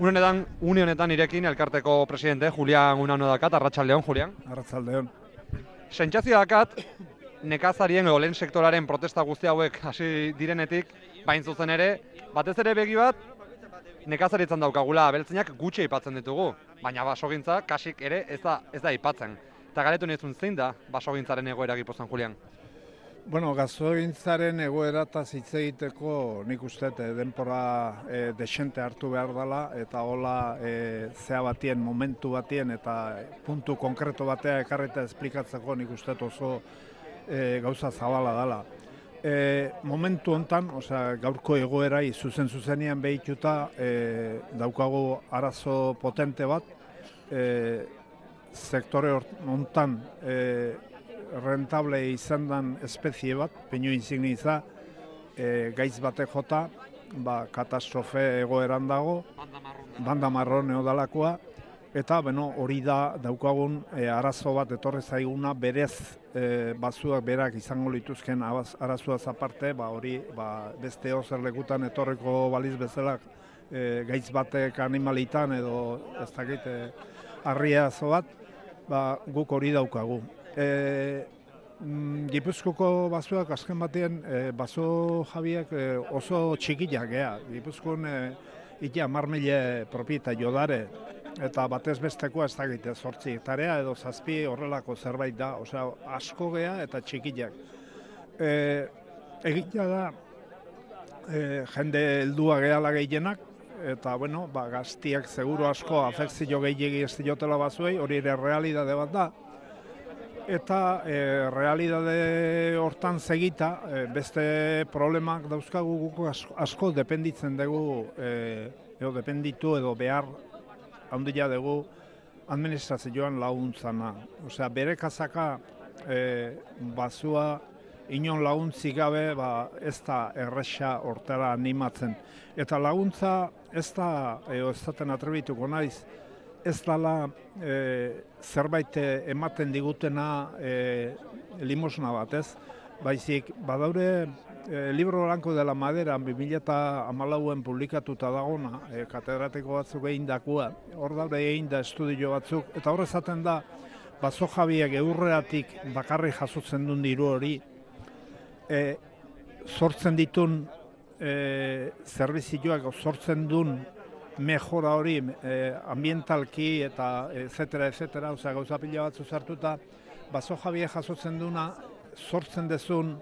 Unenetan, une honetan irekin elkarteko presidente Julian Unano dakat, Arratsaldeon Julian. Arratsaldeon. Sentsazio dakat nekazarien edo lehen sektoraren protesta guzti hauek hasi direnetik, bain zuzen ere, batez ere begi bat nekazaritzan daukagula abeltzainak gutxi aipatzen ditugu, baina basogintza kasik ere ez da ez da aipatzen. Eta galetu nizun zein da basogintzaren egoera gipuzan, Julian? Bueno, gazogintzaren egoera eta hitz egiteko nik uste eh, denpora e, desente hartu behar dela eta hola e, zea batien, momentu batien eta puntu konkreto batea ekarreta esplikatzeko nik uste oso e, gauza zabala dela. E, momentu hontan, osea, gaurko egoerai zuzen zuzenean behituta e, daukagu arazo potente bat, e, sektore hontan e, rentable izan den espezie bat, peinu insigniza, e, gaiz bate jota, ba, katastrofe egoeran dago, banda marron eodalakoa, eta beno, hori da daukagun e, arazo bat etorri zaiguna berez e, bazuak berak izango lituzken arazoa aparte, ba, hori ba, beste ozer lekutan etorreko baliz bezala e, gaiz batek animalitan edo ez dakit e, arria bat, ba, guk hori daukagu. E, mm, Gipuzkoko bazuak azken batean e, baso jabiak e, oso txikiak gea. Gipuzkoan e, ikia marmile propieta jodare eta batez bestekoa ez dakite sortzi tarea edo zazpi horrelako zerbait da, osea asko gea eta txikiak. E, egitea da e, jende heldua gehala gehienak, eta bueno, ba, gaztiak seguru asko afekzio gehiagi ez diotela bazuei, hori ere realidade bat da. Eta e, realidade hortan segita, e, beste problemak dauzkagu guk asko, asko dependitzen dugu, e, edo dependitu edo behar handia dugu administrazioan laguntzana. Osea, bere kazaka e, bazua inon laguntzik gabe ba, ez da erresa hortara animatzen. Eta laguntza ez da, eo ez daten atrebituko naiz, ez dala e, zerbait ematen digutena e, limosna bat, ez? Baizik, badaure e, libro blanco de la madera 2014en publikatuta dagona, e, katedratiko batzuk egin dakua, hor daude egin da estudio batzuk, eta hor esaten da, bazo jabiak eurreatik bakarri jasotzen duen diru hori, e, sortzen ditun e, zerbizioak, sortzen duen mejora hori e, ambientalki eta etcétera, etcétera, osea gauza pila batzu zartuta, bazo jabiak jasotzen duna, sortzen dezun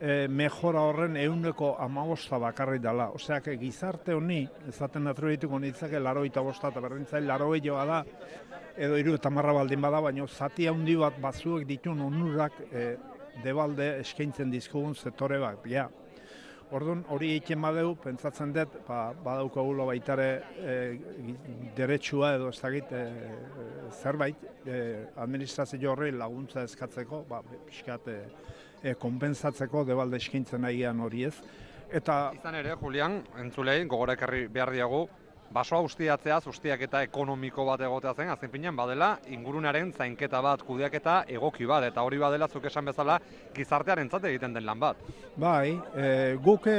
e, mejora horren euneko amabosta bakarri dela. Oseak, gizarte honi, ezaten atribituko nintzake, laro eta bosta eta berdintzai, laro da, edo iru eta marra baldin bada, baina zati handi bat bazuek ditun onurak e, debalde eskaintzen dizkugun zetore bat, ja. Orduan, hori egiten badeu, pentsatzen dut, ba, badaukagulo baitare e, deretsua edo ez dakit e, zerbait e, administrazio horri laguntza eskatzeko, ba, pixkat, e, e, konpensatzeko debalde eskintzen nahian hori ez. Eta... Izan ere, Julian, entzulei, gogorek behar diagu, basoa ustiatzea, ustiak eta ekonomiko bat egotea zen, azken pinean badela, ingurunaren zainketa bat, kudeaketa egoki bat, eta hori badela zuk esan bezala gizartearen zate egiten den lan bat. Bai, e, guk e,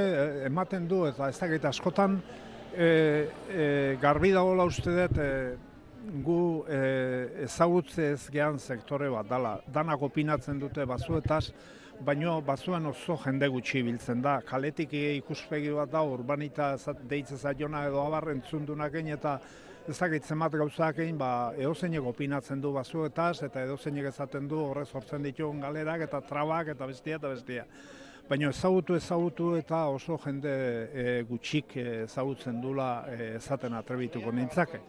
ematen du, eta ez dakit askotan, e, e, garbi dagoela uste dut, e, gu e, ezagutzez gehan sektore bat, dala, danak opinatzen dute bazuetaz, baino bazuan oso jende gutxi biltzen da. Kaletik ikuspegi bat da, urbanita deitze zaiona edo abar entzundunak eta ez dakit zenbat gauzak egin, ba, eozeinek opinatzen du bazuetaz eta eozeinek ezaten du horre sortzen ditugun galerak eta trabak eta bestia eta bestia. Baina ezagutu ezagutu eta oso jende e, gutxik ezagutzen dula ezaten atrebituko nintzake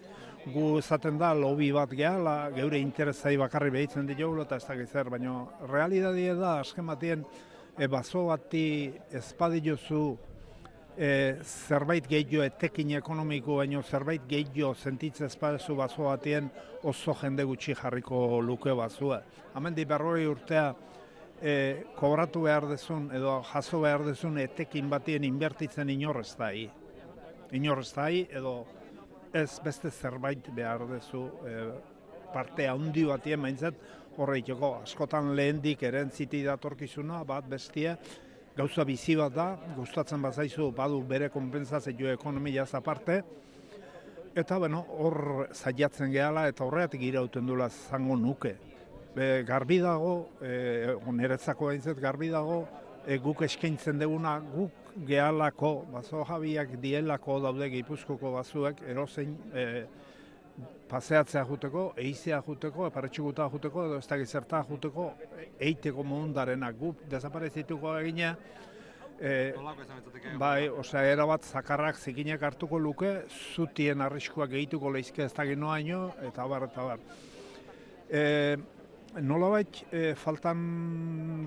gu esaten da lobby bat gehala, geure interesai bakarri behitzen ditugu eta ez da zer, baina realidadie da, asken batien, e, bazo bati ezpadiozu e, zerbait gehiago etekin ekonomiko, baino zerbait gehiago sentitze ezpadezu bazo batien oso jende gutxi jarriko luke bazua. Hemen di berroi urtea, e, kobratu behar dezun edo jaso behar dezun etekin batien inbertitzen inorrez da hi. Inorrez da hi, edo ez beste zerbait behar duzu e, parte handi batien maintzat horreiteko askotan lehendik erentziti datorkizuna bat bestia gauza bizi bat da gustatzen bazaizu badu bere konpentsazio ekonomia aparte Eta bueno, hor zailatzen gehala eta horreatik irauten dula zango nuke. Be, garbi dago, e, niretzako behintzat garbi dago, e, guk eskaintzen duguna, guk gehalako, bazo jabiak dielako daude gipuzkoko bazuek, erozein e, paseatzea juteko, eizea juteko, eparetxuguta juteko, edo ez da gizerta juteko, eiteko mundarenak guk desaparezituko egina, E, Bai, osea, erabat zakarrak zikinek hartuko luke, zutien arriskuak egituko lehizke ez da noaino, eta bar, eta bar. E, nolabait, e, faltan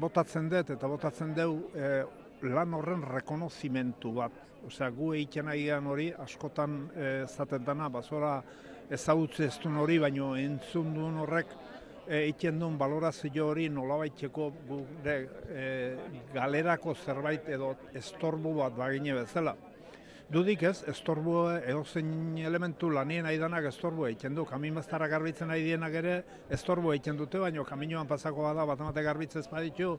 botatzen dut, eta botatzen deu, e, lan horren rekonozimentu bat. Osea, gu egiten agian hori, askotan e, zaten dana, bazora ezagutze ez hori, baino entzun duen horrek, egiten duen balorazio hori nolabaiteko gure e, galerako zerbait edo estorbu bat bagine bezala. Dudik ez, estorbu edozein elementu lanien aidanak estorbu egiten du. Kamin baztara garbitzen nahi dienak ere estorbu egiten dute, baina kaminoan pasako bada bat emate garbitzez baditu,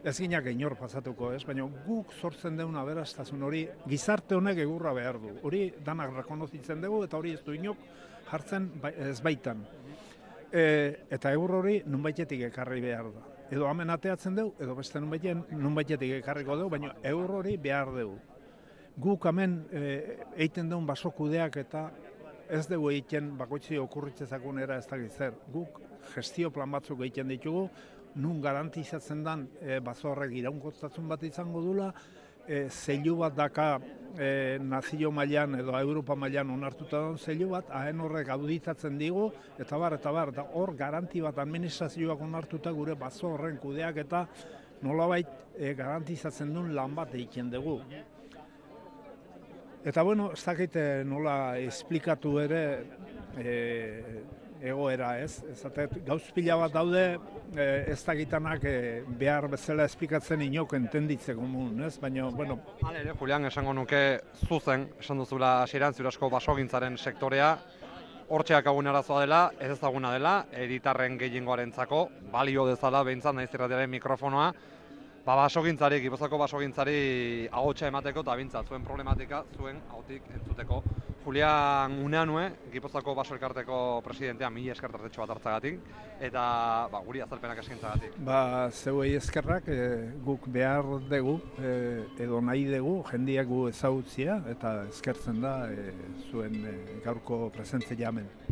ez ginak inor pasatuko ez, baina guk sortzen deuna beraztasun hori gizarte honek egurra behar du. Hori danak rekonozitzen dugu eta hori ez du inok jartzen bai, ez baitan. E, eta egur hori nunbaitetik ekarri behar da. Edo hemen ateatzen dugu, edo beste nunbaitetik ekarriko dugu, baina egur hori behar dugu. Guk hemen e, eiten duen basokudeak eta ez dugu egiten bakoitzi okurritzezakun era ez da zer. Guk gestio plan batzuk egiten ditugu, nun garantizatzen dan e, baso horrek iraunkotatzen bat izango dula, e, zeilu bat daka e, nazio mailan edo Europa mailan onartuta daun zeilu bat, haen horrek auditatzen digu, eta bar, eta bar, eta hor garanti bat administrazioak onartuta gure bazo horren kudeak eta nolabait e, garantizatzen duen lan bat egiten dugu. Eta bueno, ez dakite nola esplikatu ere e, egoera, ez? Ezatet, gauz pila bat daude, e, ez da gitanak e, behar bezala esplikatzen inok entenditzeko mun, ez? Baina, bueno... Hale ere, Julian, esango nuke zuzen, esan duzula asiran zurasko basogintzaren sektorea, hortxeak agun arazoa dela, ez ezaguna dela, editarren gehiengoaren zako, balio dezala, behintzat nahiz irratiaren mikrofonoa, ba, basogintzari, gipozako basogintzari agotxa emateko eta bintzat, zuen problematika, zuen hautik entzuteko. Julian Uneanue, Gipozako Baso Elkarteko presidentea, mi eskertartetxo bat hartzagatik, eta ba, guri azalpenak eskaintzagatik. Ba, zeuei eskerrak, e, guk behar dugu, e, edo nahi dugu, jendiak gu ezagutzia, eta eskertzen da e, zuen gaurko presentzia jamen.